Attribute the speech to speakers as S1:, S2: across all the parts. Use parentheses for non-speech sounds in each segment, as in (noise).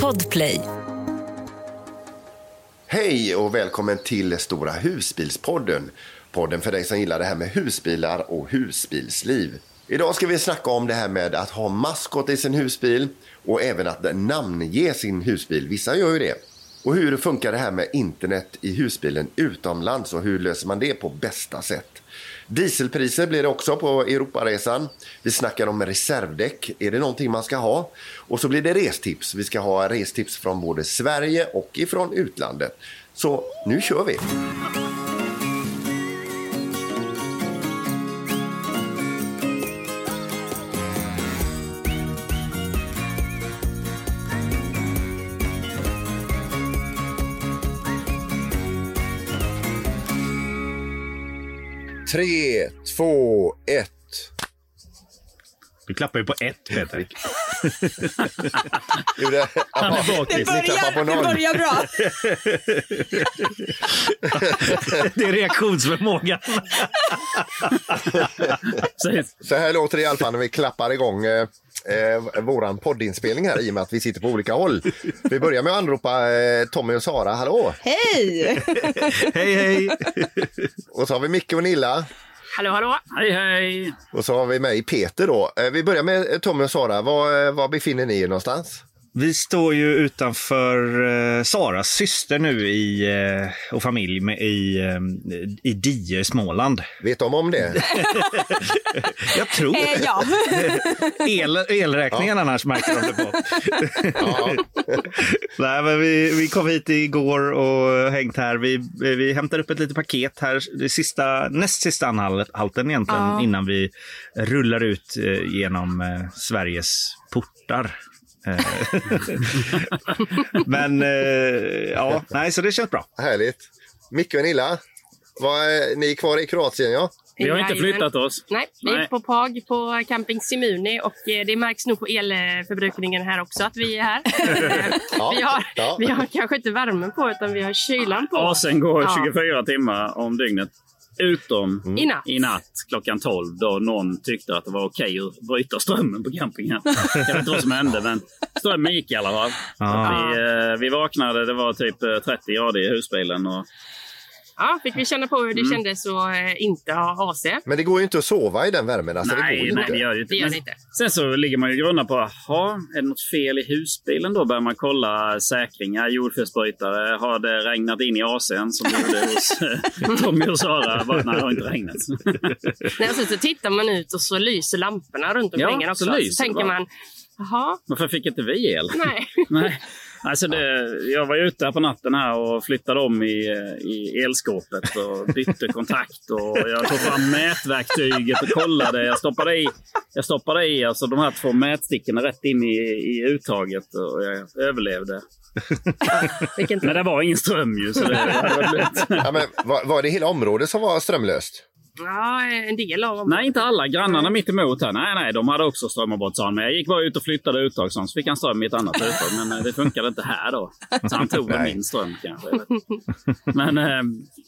S1: Podplay.
S2: Hej och välkommen till Stora husbilspodden. Podden för dig som gillar det här med husbilar och husbilsliv. Idag ska vi snacka om det här med att ha maskot i sin husbil och även att namnge sin husbil. Vissa gör ju det. Och hur funkar det här med internet i husbilen utomlands och hur löser man det på bästa sätt? Dieselpriser blir det också på Europaresan. Vi snackar om reservdäck. Är det någonting man ska ha? Och så blir det restips. Vi ska ha restips från både Sverige och ifrån utlandet. Så nu kör vi! Tre, två, ett.
S3: Du klappar ju på ett, Peter.
S2: Gjorde- (laughs)
S3: Han är bakis.
S2: klappar på
S4: det börjar bra. (laughs)
S3: Det är reaktionsförmågan. (laughs)
S2: Så här låter det i alla fall när vi klappar igång eh, våran poddinspelning här i och med att vi sitter på olika håll. Vi börjar med att anropa eh, Tommy och Sara. Hallå!
S4: Hej! (laughs)
S3: Hej, hej.
S2: Och så har vi Micke och Nilla.
S5: Hallå, hallå!
S3: Hej, hej.
S2: Och så har vi mig Peter då. Eh, vi börjar med eh, Tommy och Sara. Var, eh, var befinner ni er någonstans?
S3: Vi står ju utanför eh, Saras syster nu i, eh, och familj med, i, eh, i Die i Småland.
S2: Vet de om det? (laughs)
S3: Jag tror
S4: Eh, ja. (laughs)
S3: El, elräkningen annars märker de det på.
S2: Ja. (laughs)
S3: Nej, men vi, vi kom hit igår och hängt här. Vi, vi hämtar upp ett litet paket här. Det sista, näst sista anhalten egentligen
S4: Ja.
S3: innan vi rullar ut eh, genom eh, Sveriges portar. Eh, (laughs) men eh, ja, nej, så det känns bra.
S2: Härligt. Micke och Nilla. Var, eh, ni är kvar i Kroatien ja?
S6: Vi har inte flyttat oss.
S5: Nej, vi är
S6: Nej.
S5: på PAG på Camping Simuni och eh, det märks nog på elförbrukningen här också att vi är här. (laughs)
S2: Ja,
S5: vi, har,
S2: ja.
S5: vi har kanske inte värmen på utan vi har kylan på.
S6: Asen går
S5: Ja.
S6: 24 timmar om dygnet. Utom
S5: I natt.
S6: i natt klockan 12 då någon tyckte att det var okej att bryta strömmen på campingen. (laughs) Jag vet inte vad som hände men strömmen gick i alla fall.
S3: Ah.
S6: vi, eh, vi vaknade, det var typ eh, 30 grader i husbilen. Och,
S5: Ja, fick vi känna på hur det
S6: Mm.
S5: kändes att eh, inte ha AC.
S2: Men det går ju inte att sova i den värmen. Alltså, det går
S6: nej,
S2: ju
S6: nej,
S2: inte.
S6: det gör det inte.
S5: Det gör
S6: Men
S5: det inte.
S6: Sen så ligger man ju och grunnar på, jaha, är det något fel i husbilen då? Börjar man kolla säkringar, jordfelsbrytare. Har det regnat in i AC'n som det gjorde hos (laughs) eh, Tommy och Sara? Bara, nej, det har inte regnat. (laughs)
S5: Nej, och sen så tittar man ut och så lyser lamporna runt
S6: Ja,
S5: omkring en också.
S6: så
S5: Så,
S6: lyser
S5: tänker man, jaha,
S6: Varför fick inte vi el?
S5: nej. (laughs)
S6: Nej. Alltså det, jag var ute här på natten här och flyttade om i, i elskåpet och bytte kontakt. Och jag tog fram mätverktyget och kollade. Jag stoppade i, jag stoppade i alltså de här två mätstickorna rätt in i, i uttaget och jag överlevde. (laughs) Men det var ingen ström ju. Så det, det var.
S2: Ja, men, var, var det hela området som var strömlöst?
S5: Ja, en del av dem.
S6: Nej, inte alla. Grannarna mitt emot här. Nej, nej, de hade också strömavbrott sa han. Men jag gick bara ut och flyttade uttag så fick han ström i ett annat (laughs) uttag. Men eh, det funkade inte här då. Så han tog min ström kanske. Men, eh,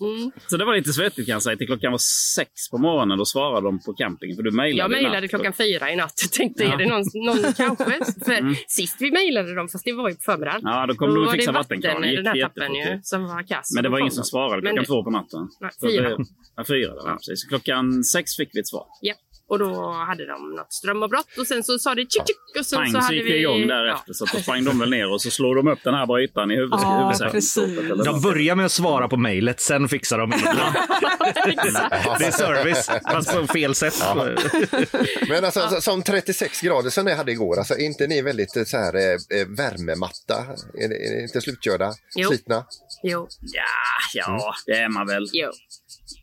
S5: Mm.
S6: så det var lite svettigt kan jag säga. Till klockan var sex på morgonen. Då svarade de på campingen. För du mejlade
S5: Jag mejlade klockan fyra i natt. Tänkte,
S6: Ja.
S5: är det någon, någon (laughs) kanske? För sist vi mejlade dem, fast det var ju på förmiddagen.
S6: Ja, då kom
S5: Då
S6: de och fixade
S5: vatten
S6: vattenkran. Det
S5: i
S6: gick
S5: den här tappen ju, som var kass.
S6: Men det var
S5: då
S6: ingen som
S5: de.
S6: svarade
S5: Men
S6: klockan
S5: det-
S6: två på natten.
S5: Nej,
S6: Så
S5: fyra.
S6: Det, ja, fyra. Ja.
S5: Ja.
S6: Precis. Så Klockan sex fick vi ett svar.
S5: Ja. Och då hade de något strömavbrott och sen så sa det tjick tjick och sen
S6: Pang
S5: så
S6: så
S5: hade
S6: gick det
S5: vi...
S6: igång därefter. Så att då sprang de väl ner och så slog de upp den här brytaren i huvudet.
S4: Ja,
S6: eller
S3: De börjar med att svara på mejlet, sen fixar de (laughs) Det är service, fast på fel sätt.
S2: Men alltså, så- som 36 grader som ni hade igår, alltså, är inte ni väldigt eh, så här, eh, eh, värmematta? Är, det- är ni inte slutkörda?
S5: Jo.
S2: Slitna?
S5: Jo,
S6: Ja, ja, det är man väl.
S5: jo.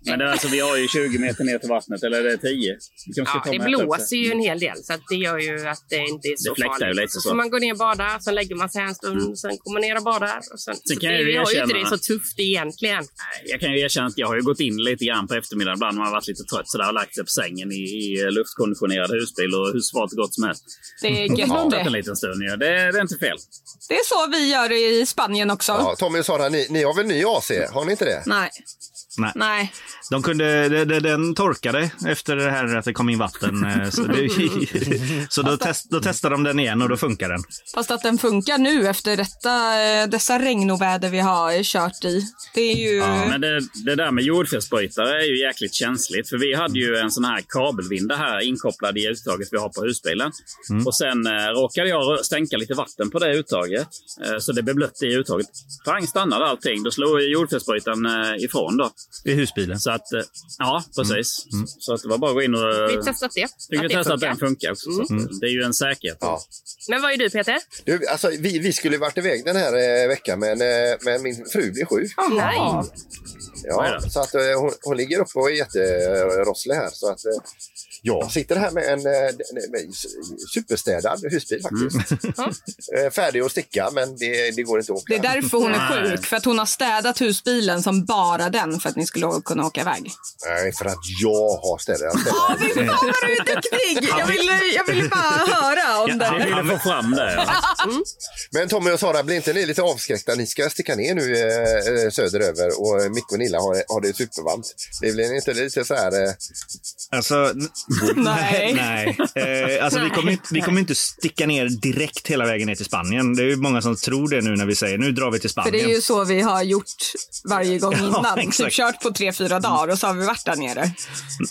S6: Men det, är alltså, vi har ju 20 meter ner till vattnet, eller är det 10? Vi
S5: Ja,
S6: ta
S5: det blåser ju en hel del så att det gör ju att det inte är så
S6: Det fläktar ju
S5: farligt.
S6: lite
S5: så.
S6: så.
S5: man gå ner och bada, sen lägger man sig en stund, sen kommer man ner och badar. Och sen, så
S6: kan
S5: det,
S6: jag ju
S5: vi har ju inte det så tufft egentligen.
S6: Jag kan ju erkänna att jag har ju gått in lite grann på eftermiddagen ibland när man har varit lite trött sådär och lagt sig på sängen i, i luftkonditionerad husbil och hur svalt och gott som helst.
S4: Det är gött
S6: en
S4: det.
S6: liten stund ju. Det, det är inte fel.
S4: Det är så vi gör i Spanien också.
S2: Ja, Tommy och Sara, ni, ni har väl ny AC? Har ni inte det?
S4: Nej.
S3: Nej.
S1: Nej.
S3: De kunde, de, de, den torkade efter det här att det kom in vatten. eh, Så, det, (laughs) så då, test, då testade de den igen och då funkar den.
S1: Fast att den funkar nu efter detta, eh, dessa regnoväder vi har kört i. Det är ju...
S6: Men det, det där med jordfelsbrytare är ju jäkligt känsligt. För vi hade ju en sån här kabelvinda här inkopplad i uttaget vi har på husbilen. Och sen eh, råkade jag stänka lite vatten på det uttaget. Eh, så det blev blött i uttaget. Pang stannade allting. Då slog jordfelsbrytaren eh, ifrån då.
S3: I husbilen.
S6: Så att, eh, ja precis. Så att det var bara att gå in och...
S5: Vi har testat det.
S6: Vi
S5: att det
S6: testa att den
S5: funkar.
S6: också. Så att, det är ju en säkerhet.
S2: Ja.
S5: Men vad är du Peter?
S2: Du, alltså, vi, vi skulle varit iväg den här eh, veckan men, eh, men min fru blev sjuk.
S5: Nej.
S6: Vad är
S2: Ja, så att, eh, hon, hon ligger uppe och är jätterosslig här. Så att, eh, jag sitter här med en eh, med superstädad husbil faktiskt. (laughs) Eh, Färdig att sticka men det, det går inte att åka.
S1: Det är därför hon är
S6: Nej.
S1: sjuk. För att hon har städat husbilen som bara den för att ni skulle kunna åka iväg.
S2: Nej, för att jag har städat.
S1: Åh, fy fan vad du är duktig! Jag ville, jag ville bara höra om det.
S6: ville få fram det. Ja.
S2: Men Tommy och Sara, blir inte ni lite avskräckta? Ni ska sticka ner nu eh, eh, söderöver och Micke och Nilla har, har det supervarmt. Det blir inte lite så här... Eh,
S3: Alltså, (laughs)
S1: Nej.
S3: nej. Eh, alltså, vi, kommer inte, vi kommer inte sticka ner direkt hela vägen ner till Spanien. Det är ju många som tror det nu när vi säger nu drar vi till
S1: För
S3: Spanien.
S1: det är ju så vi har gjort varje gång (laughs)
S3: Ja,
S1: innan.
S3: exakt.
S1: typ kört på tre, fyra dagar och så har vi varit där nere.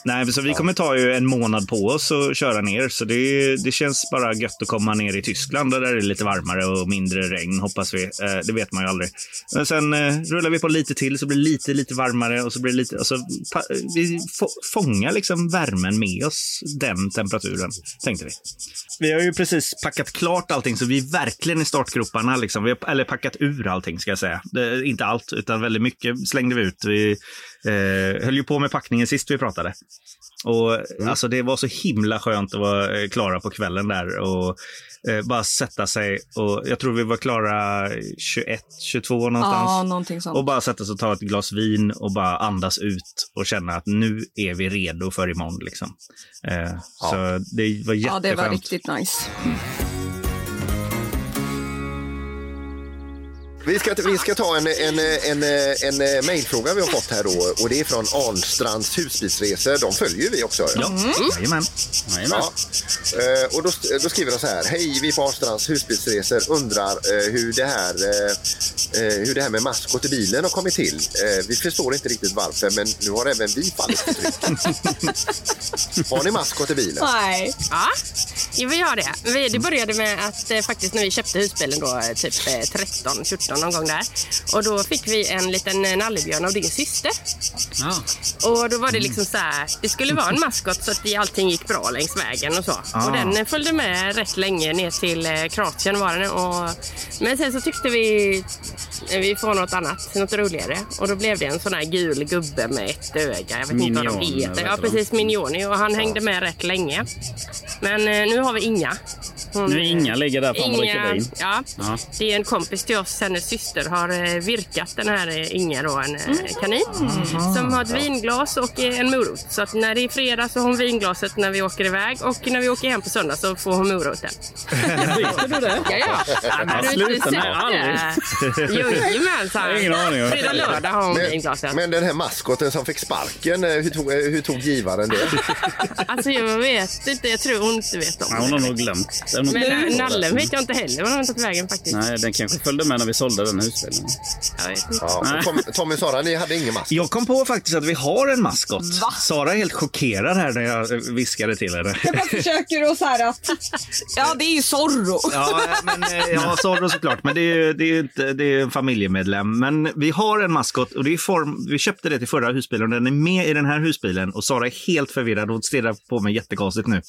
S3: Nej, så vi kommer ta ju en månad på oss och köra ner. Så det, det känns bara gött att komma ner i Tyskland där det är lite varmare och mindre regn, hoppas vi. Eh, det vet man ju aldrig. Men sen eh, rullar vi på lite till så blir det lite, lite varmare och så blir det lite... Alltså, vi fångar liksom värmen med oss, den temperaturen, tänkte vi. Vi har ju precis packat klart allting, så vi är verkligen i startgroparna. Liksom. Vi har, eller packat ur allting, ska jag säga. Det, inte allt, utan väldigt mycket slängde vi ut. Vi eh, höll ju på med packningen sist vi pratade. Och alltså det var så himla skönt att vara eh, klara på kvällen där och eh, bara sätta sig och jag tror vi var klara 21, 22 någonstans.
S1: Ja, någonting sånt.
S3: Och bara sätta sig och ta ett glas vin och bara andas ut och känna att nu är vi redo för imorgon. Liksom. Eh, Så det var
S1: Ja,
S3: jätteskönt.
S1: det var riktigt nice.
S2: Vi, ska, vi ska ta en, en, en, en, en mejlfråga vi har fått här då och det är från Arnstrands husbilsresor. De följer ju vi också.
S3: Ja, jajamän.
S6: Jajamän.
S2: Ja. Eh, och då, då skriver de så här. Hej, vi på Arnstrands husbilsresor undrar eh, hur, det här, eh, eh, hur det här med maskot i bilen har kommit till. Eh, vi förstår inte riktigt varför, men nu har även vi fallit för tryck. (laughs) har ni maskot i bilen?
S1: Nej.
S5: Ja, vi har det. Vi, det började med att eh, faktiskt när vi köpte husbilen då, eh, typ eh, 13, 14 någon gång där. Och då fick vi en liten nallebjörn av din syster.
S6: Ja.
S5: Och då var det liksom så här, det skulle vara en maskot så att allting gick bra längs vägen och så.
S3: Ah.
S5: Och den följde med rätt länge ner till eh, Kroatien var den. Och, men sen så tyckte vi eh, vi får något annat, något roligare. Och då blev det en sån här gul gubbe med ett öga. Jag vet inte vad de heter. Ja, precis. Minioni. Och han hängde med rätt länge. Men eh, nu har vi Inga. Hon,
S6: Nu är Inga ligger där framme och dricker vin.
S5: Ja,
S6: Ja.
S5: det är en kompis till oss. Hennes syster har eh, virkat den här eh, Inga, då, en
S6: Mm.
S5: eh, kanin. Som har ett vinglas och en morot. Så att när det är fredag så har hon vinglaset när vi åker iväg. Och när vi åker hem på söndag så får hon moroten. (laughs)
S6: Visste du det?
S5: Ja, ja.
S6: men
S5: Har du
S6: sluta,
S5: inte sett det?
S6: Ingen aning.
S5: Fredag, lördag har hon
S2: Men,
S5: vinglaset.
S2: men den här maskoten som fick sparken, hur tog, hur tog givaren det? (laughs)
S5: Alltså jag vet inte, jag tror hon inte vet om
S6: Nej, hon har nog glömt.
S5: Men
S6: det.
S5: nallen vet jag inte heller var den har tagit vägen faktiskt.
S6: Nej, den kanske följde med när vi sålde den.
S5: Jag vet inte.
S2: Ja, Tommy och Sara, ni hade ingen maskot?
S3: Jag kom på faktiskt att vi har en maskot.
S1: Va?
S3: Sara är helt chockerad här när jag viskade till henne.
S1: Jag bara försöker att så här att... Ja, det är ju Zorro.
S3: Ja, men, eh, ja Zorro såklart. Men det är, ju- det är inte, det är en familjemedlem. Men vi har en maskot och det är form, vi köpte det till förra husbilen och den är med i den här husbilen. Och Sara är helt förvirrad och stirrar på mig jättekonstigt nu.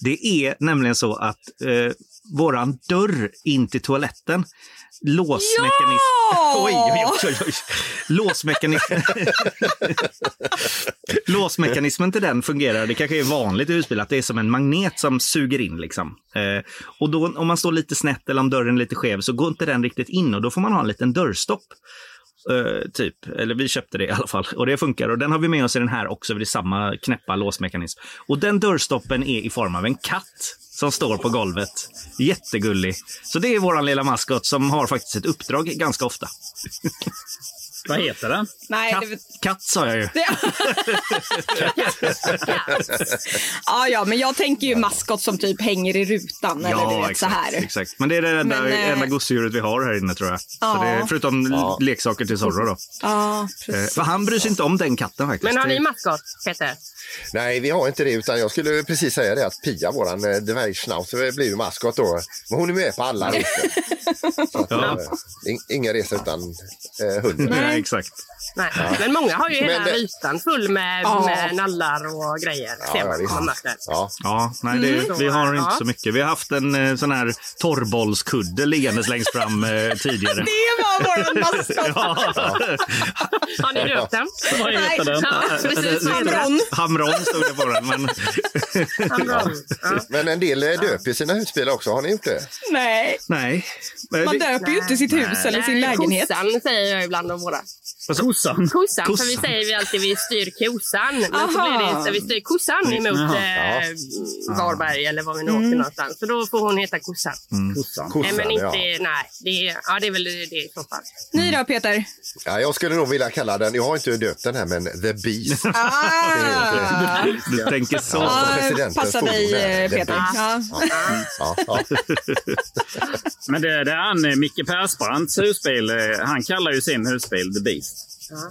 S3: Det är nämligen så att eh, våran dörr in till toaletten Låsmekanism...
S1: Ja!
S3: Oj, oj, oj, oj. Låsmekanism... (laughs) Låsmekanismen till den fungerar, det kanske är vanligt i husbil, att det är som en magnet som suger in. Liksom. Eh, och då, om man står lite snett eller om dörren är lite skev så går inte den riktigt in och då får man ha en liten dörrstopp. Eh, typ, eller vi köpte det i alla fall. Och det funkar. Och den har vi med oss i den här också, det är samma knäppa låsmekanism. Och den dörrstoppen är i form av en katt som står på golvet. Jättegullig. Så det är våran lilla maskot som har faktiskt ett uppdrag ganska ofta. (laughs)
S6: Vad heter den?
S1: Nej,
S3: Katt,
S1: det,
S3: katt sa jag ju. (laughs)
S1: ja, ja, men jag tänker ju maskot som typ hänger i rutan. eller du vet,
S3: exakt,
S1: så här.
S3: exakt. Men det är det enda,
S1: Men, eh,
S3: enda gosedjuret vi har här inne tror jag. Så
S1: Ja.
S3: det är, förutom
S2: Ja.
S3: leksaker till Zorro då.
S1: Ja,
S3: Eh,
S1: precis.
S3: för han bryr sig inte om den katten faktiskt.
S5: Men har
S3: Det-
S5: ni maskot, Peter?
S2: Nej, vi har inte det. Utan jag skulle precis säga det att Pia, våran eh, dvärgschnauzer, blir ju maskot då. Men hon är med på alla resor. Så
S3: Ja.
S2: eh, in, inga resor utan eh, hunden.
S3: Exactly. Nej.
S5: Nej. Men många har ju
S2: Men
S5: hela
S2: det-
S5: rutan full med,
S1: Ja.
S5: med nallar och grejer.
S2: Ja, ja,
S5: marknaden.
S2: Ja.
S3: Ja, nej, det,
S5: Mm.
S3: vi har
S5: Ja.
S3: inte så mycket. Vi har haft en eh, sån här torrbollskudde liggandes längst fram eh, tidigare. (laughs)
S1: Det var vår maskot.
S5: Har ni döpt den?
S6: Vad heter den?
S5: Ja, precis.
S1: Hamron.
S3: Hamron stod det på den. Men,
S5: Hamron. Ja.
S2: Men en del eh, döper sina husbilar också. Har ni gjort det?
S1: Nej,
S3: nej.
S1: Man
S3: det-
S1: döper ju inte sitt hus eller sin
S5: Nej,
S1: lägenhet.
S5: Kossan säger jag ibland om våra.
S6: Kossan.
S5: Kossan,
S3: Kossan.
S5: för vi säger vi alltid vi styr kosan. Men så blir det så vi styr kossan emot eh, Varberg eller var vi nu åker någonstans. Så då får hon heta kossan.
S6: Kossan.
S5: Nej,
S2: Kossan,
S5: men inte,
S2: ja.
S5: nej. Det är, ja, det är väl det i så fall.
S1: Ni då, Peter?
S2: ja. Jag skulle nog vilja kalla den, jag har inte döpt den här, men The Beast. (laughs)
S1: Ah.
S3: Du tänker så.
S2: Ja.
S1: Passar dig, eh, Peter. Ja.
S2: Ja, ja. (laughs)
S6: Men det, det är han, Micke Persbrandts husbil. eh, Han kallar ju sin husbil The Beast.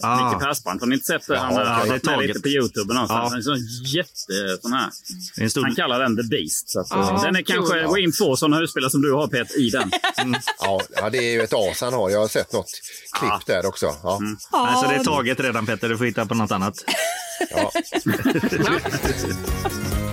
S3: Ah.
S6: Micke Persbrandt. Har ni inte sett det? Han
S2: Ja,
S6: har varit med lite på Youtube.
S3: Ja.
S6: Han är sån jätte... Sån här.
S3: Det är en stor...
S6: Han kallar den The Beast. Så att,
S1: Ja,
S6: den är kanske
S2: kul.
S6: gå in två sådana husbilar som du har Peter i den.
S2: Ja, ja, det är ju ett as han har. Jag har sett något klipp där också. Ja.
S3: Alltså, det är taget redan Peter, du får hitta på något annat. (laughs)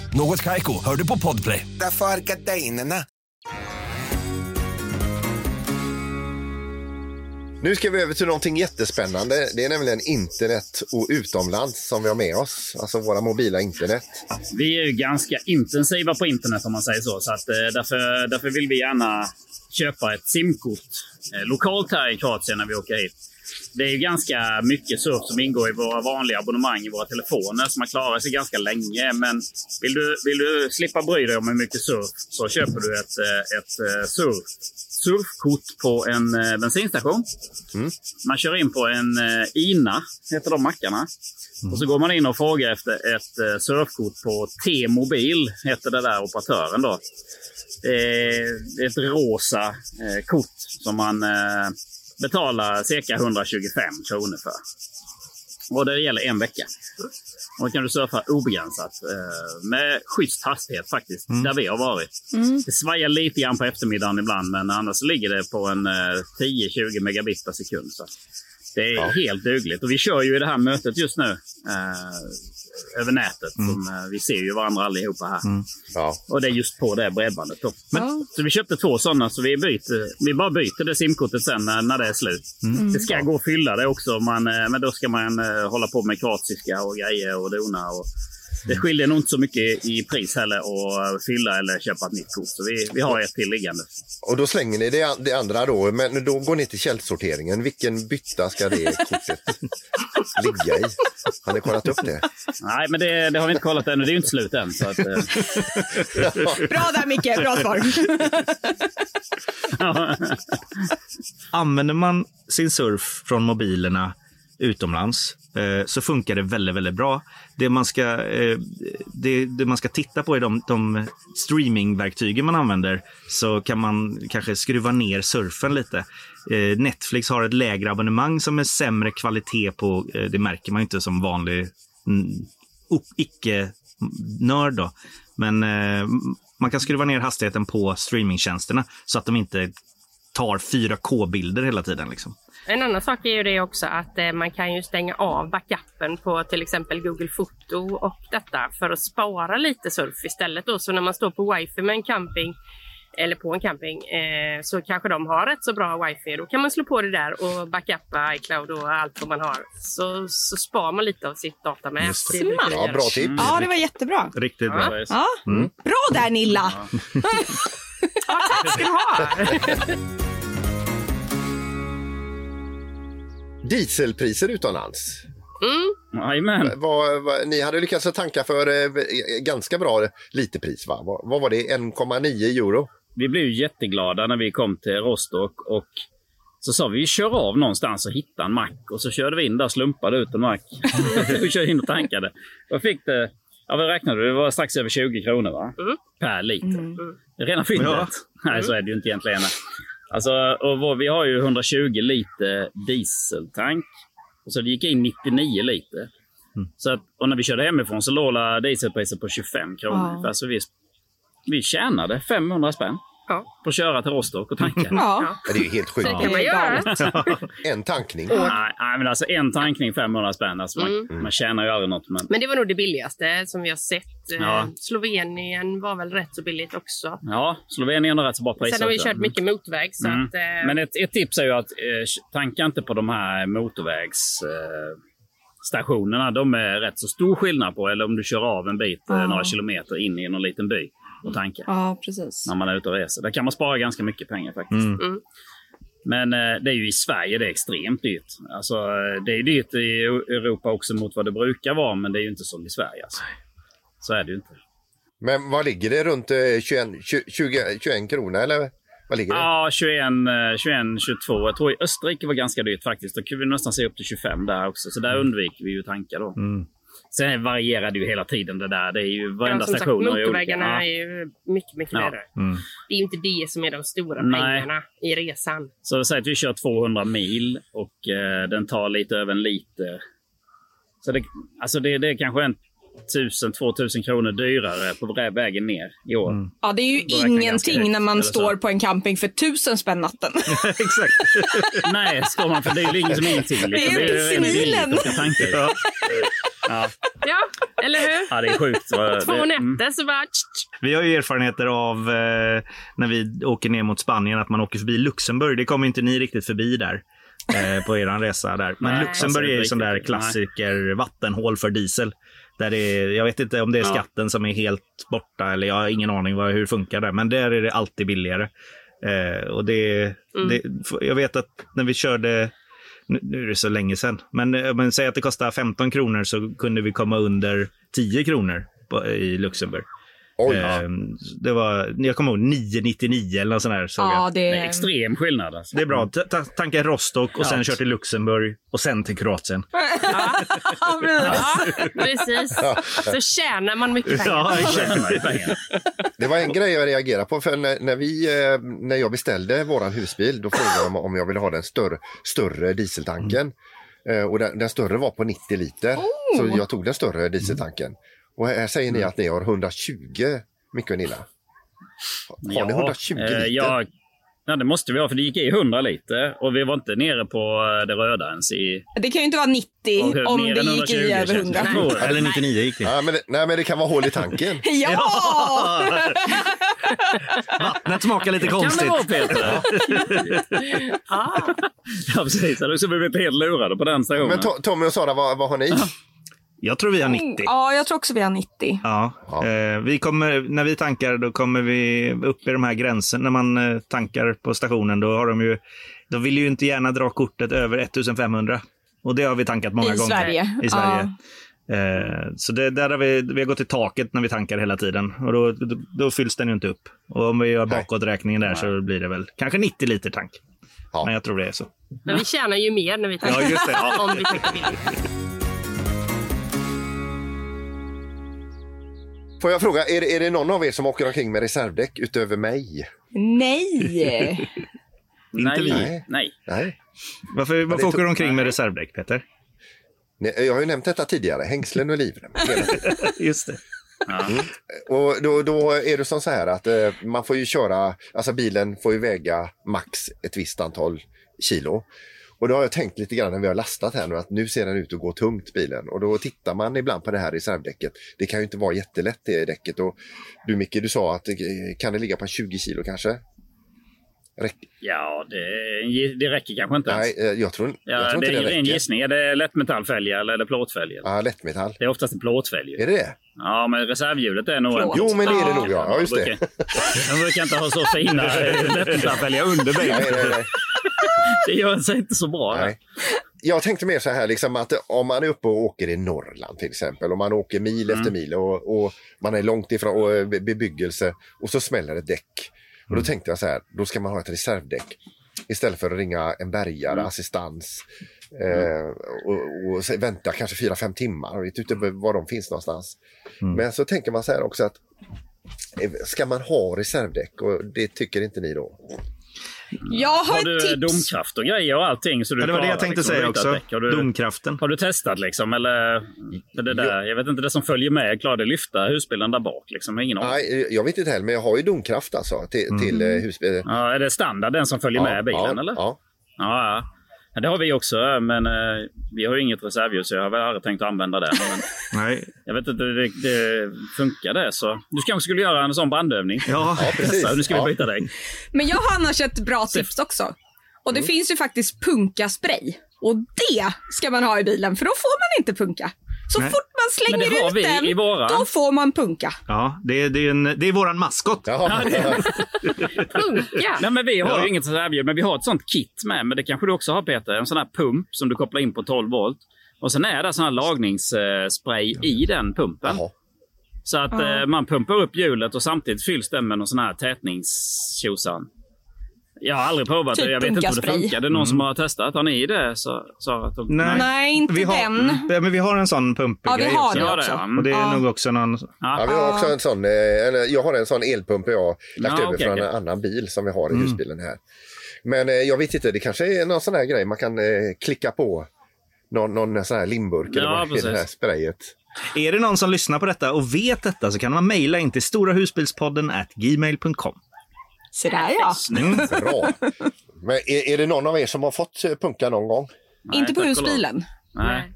S7: Något Kaiko, hör du på Podplay.
S8: Därför är gardinerna.
S2: Nu ska vi över till någonting jättespännande. Det är nämligen internet och utomlands som vi har med oss. Alltså våra mobila internet.
S6: Vi är ju ganska intensiva på internet om man säger så. så att, eh, därför, därför vill vi gärna köpa ett simkort eh, lokalt här i Kroatien när vi åker hit. Det är ju ganska mycket surf som ingår i våra vanliga abonnemang i våra telefoner, så man klarar sig ganska länge. Men vill du, vill du slippa bry dig om hur mycket surf så köper du ett, eh, ett eh, surf, surfkort på en eh, bensinstation. Man kör in på en INA, heter de mackarna. Och så går man in och frågar efter ett surfkort på T-mobil, heter det där operatören då. Det är ett rosa kort som man eh, betalar cirka 125 kronor för. Och det gäller en vecka. Och då kan du surfa obegränsat eh, med schysst hastighet faktiskt, där vi har varit. Det svajar lite grann på eftermiddagen ibland, men annars ligger det på en eh, 10-20 megabit per sekund. Så det är helt dugligt. Och vi kör ju i det här mötet just nu eh, över nätet. Som, eh, vi ser ju varandra allihopa här.
S2: Ja.
S6: Och det är just på det bredbandet. Då. Men, Så vi köpte två sådana, så vi, byter, vi bara byter det simkortet sen när, när det är slut. Det ska gå att fylla det också, man, eh, men då ska man eh, hålla på med kroatiska och grejer och dona. Och det skiljer nog inte så mycket i pris heller att fylla eller köpa ett nytt kort. Så vi, vi har ett till liggande.
S2: Och då slänger ni det, det andra då, men då går ni till källsorteringen. Vilken bytta ska det kortet (laughs) ligga i? Har ni kollat upp det?
S6: Nej, men det, det har vi inte kollat ännu. Det är ju inte slut än. Så att, eh, (laughs)
S1: Bra där, Micke. Bra svar.
S3: Använder man sin surf från mobilerna utomlands Eh, så funkar det väldigt, väldigt bra. Det man ska, eh, det, det man ska titta på är de, de streamingverktygen man använder. Så kan man kanske skruva ner surfen lite. Eh, Netflix har ett lägre abonnemang som är sämre kvalitet på, eh, det märker man inte som vanlig mm, icke-nörd. då. Men eh, man kan skruva ner hastigheten på streamingtjänsterna så att de inte tar 4K-bilder hela tiden. Liksom.
S5: En annan sak är ju det också att eh, man kan ju stänga av backupen på till exempel Google Foto och detta för att spara lite surf istället. Då. Så när man står på wifi med en camping eller på en camping, eh, så kanske de har rätt så bra wifi. Då kan man slå på det där och backuppa iCloud och allt vad man har. Så, så spar man lite av sitt data med.
S2: Ja, bra tips.
S1: Ja, det var jättebra.
S3: Riktigt bra.
S5: Ja.
S1: Ja. Bra där Nilla!
S5: Tack ska du ha!
S2: Dieselpriser utomlands.
S5: Mm.
S6: Jajamän.
S2: Vad, vad, ni hade lyckats tanka för eh, ganska bra lite pris va? Vad, vad var det? 1,9 euro?
S6: Vi blev jätteglada när vi kom till Rostock och så sa vi vi kör av någonstans och hittar en mack. Och så körde vi in där slumpade ut en mack. (laughs) vi körde in och tankade. Och fick det, ja vad räknade du? Det var strax över 20 kronor va?
S5: Mm.
S6: Per liter. Det är rena fyndet.
S3: Ja.
S6: Nej, så är det ju inte egentligen. Alltså, och vår, vi har ju 120 liter dieseltank. Och så det gick in 99 liter. Så att, och när vi körde hemifrån så låg dieselpriset på 25 kronor.
S1: Ja.
S6: ungefär. Så vi, vi tjänade 500 spänn
S5: Ja.
S6: på att köra till Rostock och tanka.
S1: Ja.
S2: Ja, det är ju helt sjukt.
S5: Det kan man göra.
S2: En tankning.
S6: Nej, nej, men alltså en tankning 500 spänn. Alltså man,
S5: Mm.
S6: man tjänar ju aldrig något. Men,
S5: Men det var nog det billigaste som vi har sett. Eh,
S6: Ja.
S5: Slovenien var väl rätt så billigt också.
S6: ja, Slovenien har rätt så bra priser.
S5: Sen har vi
S6: också.
S5: kört mycket motväg. Så
S6: Mm.
S5: att, eh,
S6: Men ett, ett tips är ju att eh, tanka inte på de här motorvägsstationerna. Eh, stationerna. de är rätt så stor skillnad på. Eller om du kör av en bit
S1: Ja.
S6: några kilometer in i någon liten by och tankar.
S1: ja, precis.
S6: När man är ute och reser. Där kan man spara ganska mycket pengar faktiskt.
S3: Mm.
S5: Mm.
S6: Men eh, det är ju i Sverige det är extremt dyrt. Alltså, eh, det är dyrt i Europa också mot vad det brukar vara, men det är ju inte som i Sverige. Alltså. Så är det ju inte.
S2: Men vad ligger det? Runt eh, 21, 20, 21 kronor eller? Vad ligger det?
S6: Ja, 21, eh, 21, 22. Jag tror i Österrike var ganska dyrt faktiskt. Då kunde vi nästan se upp till 25 där också. Så där undviker vi ju tankar då.
S3: Mm.
S6: Sen varierar det ju hela tiden det där. Det är ju
S5: ja,
S6: varenda
S5: som sagt,
S6: station
S5: motorvägarna
S6: Ja.
S5: är ju mycket, mycket
S6: Ja.
S5: dyrare.
S3: Mm.
S5: Det är ju inte det som är de stora
S6: Nej.
S5: pengarna i resan.
S6: Så säg att vi kör 200 mil och eh, den tar lite över en liter. Så det, alltså det, det är kanske en 1000-2000 kronor dyrare på vä- vägen ner i år.
S3: Mm.
S1: Ja, det är ju
S6: Då
S1: ingenting när man står på en camping för tusen spänn natten. (laughs)
S3: Exakt. (laughs)
S6: Nej, står man för det är ju ingen som ingenting.
S1: Det är
S6: liksom.
S1: ju
S6: ju (laughs)
S3: Ja.
S6: Ja.
S5: Eller hur?
S6: ja, det är sjukt. Så
S5: Två
S6: det, mm.
S5: nätter så bara...
S3: Vi har ju erfarenheter av eh, när vi åker ner mot Spanien att man åker förbi Luxemburg. Det kommer inte ni riktigt förbi där eh, på er resa där. Men
S6: Nej,
S3: Luxemburg är ju sån där klassiker vattenhål för diesel. Där det är, jag vet inte om det är
S6: Ja.
S3: skatten som är helt borta eller jag har ingen aning vad, hur det funkar där. Men där är det alltid billigare. Eh, och det, det, jag vet att när vi körde nu, är det så länge sedan. Men, eh, men säg att det kostar 15 kronor så kunde vi komma under 10 kronor i Luxemburg.
S2: Oj.
S3: Eh, det var, jag kommer ihåg 999 eller något sånt där. Såg
S1: Ja,
S3: jag.
S1: det
S6: det är extrem skillnad. Alltså.
S3: Det är bra. Ta- ta- Tanka Rostock och sen kör till Luxemburg och sen till Kroatien. (laughs)
S1: Ja, precis.
S5: Ja, precis. Så tjänar man mycket pengar.
S3: Ja,
S6: Det tjänar ju pengar.
S2: Det var en grej jag reagerade på. För när, när, vi, eh, när jag beställde våran husbil då frågade de om jag ville ha den större, större dieseltanken. Eh, och den, den större var på 90 liter. Så jag tog den större dieseltanken. Och här säger ni att ni har 120 mycket Nilla. Har ni 120
S6: eh,
S2: liter?
S6: Ja, ja, det måste vi ha för det gick i 100 liter och vi var inte nere på eh, det röda ens i...
S1: Det kan ju inte vara 90
S6: och hur-
S1: om det gick i
S6: 120
S1: över
S6: känns det.
S1: 100.
S6: Jag tror-
S3: Eller 99 gick det.
S2: Ja, men, det- nej, men det kan vara hål i tanken. (laughs)
S1: Ja! (laughs)
S3: Vattnet smakar lite
S6: Kan det
S3: konstigt.
S6: vara Peter?
S5: Ja. (laughs)
S6: ja, precis. Så vi blev helt lurade på den stationen.
S2: Men To- Tommy och Sara, vad, vad har ni?
S3: Jag tror vi har 90.
S1: Ja, jag tror också vi har 90.
S3: Ja,
S2: Ja.
S3: Eh, vi kommer, när vi tankar då kommer vi upp i de här gränserna. När man eh, tankar på stationen då har de ju, de vill ju inte gärna dra kortet över 1500. Och det har vi tankat många
S1: I
S3: gånger.
S1: Sverige.
S3: I Sverige. Eh, så det, där har vi, vi har gått i taket när vi tankar hela tiden. Och då, då, då fylls den ju inte upp. Och om vi gör
S2: Nej.
S3: bakåträkningen där så blir det väl kanske 90 liter tank.
S2: Ja.
S3: Men jag tror det är så.
S5: Men vi tjänar ju mer när vi
S3: Ja,
S5: tankar.
S3: just det. Ja. (laughs)
S5: Om vi tankar billigt.
S2: Får jag fråga, är, det- är det någon av er som åker omkring med reservdäck utöver mig?
S1: Nej! (laughs)
S3: Inte vi.
S6: Nej. Nej.
S2: Nej.
S3: Varför, varför åker du omkring med reservdäck, Peter?
S2: Nej, Jag har ju nämnt detta tidigare, hängslen och livrem. (laughs)
S3: Just det.
S2: Och då, då är det som så här att eh, man får ju köra, alltså bilen får ju väga max ett visst antal kilo. Och då har jag tänkt lite grann när vi har lastat här nu att nu ser den ut att gå tungt bilen. Och då tittar man ibland på det här reservdäcket. Det kan ju inte vara jättelätt det däcket. Och du Micke, du sa att kan det ligga på 20 kilo kanske? Räck...
S6: Ja, det, det räcker kanske inte.
S2: Nej, eh, jag tror,
S6: Ja,
S2: jag tror
S6: det
S2: inte
S6: är
S2: det
S6: en ren
S2: räcker.
S6: gissning. Är det lättmetallfälgar eller är det plåtfälgar?
S2: Ja, lättmetall.
S6: Det är oftast en plåtfälg.
S2: Är det det?
S6: Ja, men reservhjulet är nog en...
S2: Jo, men det är det nog ja. ja just det.
S6: De brukar, de brukar inte ha så fina eh, lättmetallfälgar under bilen.
S2: Nej, nej, nej. (laughs)
S6: Det gör sig inte så bra.
S2: Nej. Jag tänkte mer så här, liksom att om man är uppe och åker i Norrland till exempel, och man åker mil
S6: Mm.
S2: efter mil och, och man är långt ifrån och, eh, be- bebyggelse och så smäller ett däck. Och
S6: Mm.
S2: då tänkte jag så här, då ska man ha ett reservdäck istället för att ringa en bärgare,
S6: Mm.
S2: assistans eh, och, och vänta kanske fyra fem timmar. Jag vet inte var de finns någonstans.
S6: Mm.
S2: Men så tänker man så här också att eh, ska man ha reservdäck? Och det tycker inte ni då?
S1: Jag har,
S6: Har du
S1: tips.
S6: domkraft och grejer och allting? Så du
S3: Ja, det var det jag tänkte
S6: liksom
S3: säga också.
S6: Har du,
S3: Domkraften.
S6: har du testat liksom? Eller det där, jag vet inte, det som följer med, klarar det lyfta husbilen där bak? Liksom? Ingen.
S2: Nej, jag vet inte heller, men jag har ju domkraft alltså till, till eh, husbil.
S6: Ja, är det standard den som följer med bilen?
S2: ja,
S6: eller?
S2: Ja.
S6: Ja, ja. det har vi också, men eh, vi har ju inget reservljus så jag har väl aldrig tänkt att använda det. Men (laughs)
S3: Nej.
S6: jag vet inte, det, det funkar det så. Du kanske skulle göra en sån brandövning?
S3: Ja,
S2: Ja, precis.
S6: Nu ska
S2: Ja.
S6: vi byta däck.
S1: Men jag har annars ett bra tips också. Och det
S2: Mm.
S1: finns ju faktiskt punkaspray. Och det ska man ha i bilen för då får man inte punka. Så
S3: Nej.
S1: fort man slänger ut
S6: vi
S1: den,
S6: i våran.
S1: då får man punka.
S3: ja det, är- det, är en, det är våran maskot.
S2: Jaha. (laughs)
S5: Punka!
S6: Nej, men vi har
S3: Ja.
S6: ju inget reservljus, men vi har ett sånt kit med. Men det kanske du också har Peter? En sån här pump som du kopplar in på 12 volt. Och sen är det sån här lagningsspray i den pumpen.
S2: Jaha.
S6: Så att eh, man pumpar upp hjulet och samtidigt fylls den med någon sån här tätningstjosan. Jag har aldrig provat
S1: Typ
S6: det. Jag vet inte hur det funkar. Det är någon som har testat. Har ni det? Så, så att de,
S3: Nej.
S1: Nej, inte
S3: vi har,
S1: den.
S3: Ja, men vi har en sån pumpgrej
S1: Ja, vi har
S3: också.
S1: det
S6: Ja,
S1: också.
S6: det.
S3: Och det är
S1: Ja.
S3: nog också någon...
S2: Ja, vi har också en sån, eh, jag har en sån elpump jag har lagt
S6: Ja,
S2: över
S6: okej,
S2: från
S6: okej.
S2: en annan bil som vi har
S3: Mm.
S2: i husbilen här. Men eh, jag vet inte, det kanske är någon sån här grej man kan eh, klicka på. Någon, någon sån här limburk eller
S6: Ja,
S2: vad det här sprayet.
S3: Är det någon som lyssnar på detta och vet detta så kan man mejla in till storahusbilspodden at gmail.com.
S1: Så där ja.
S2: Bra. Men är, är det någon av er som har fått eh, punka någon gång?
S6: Nej,
S1: inte på husbilen.
S6: Nej.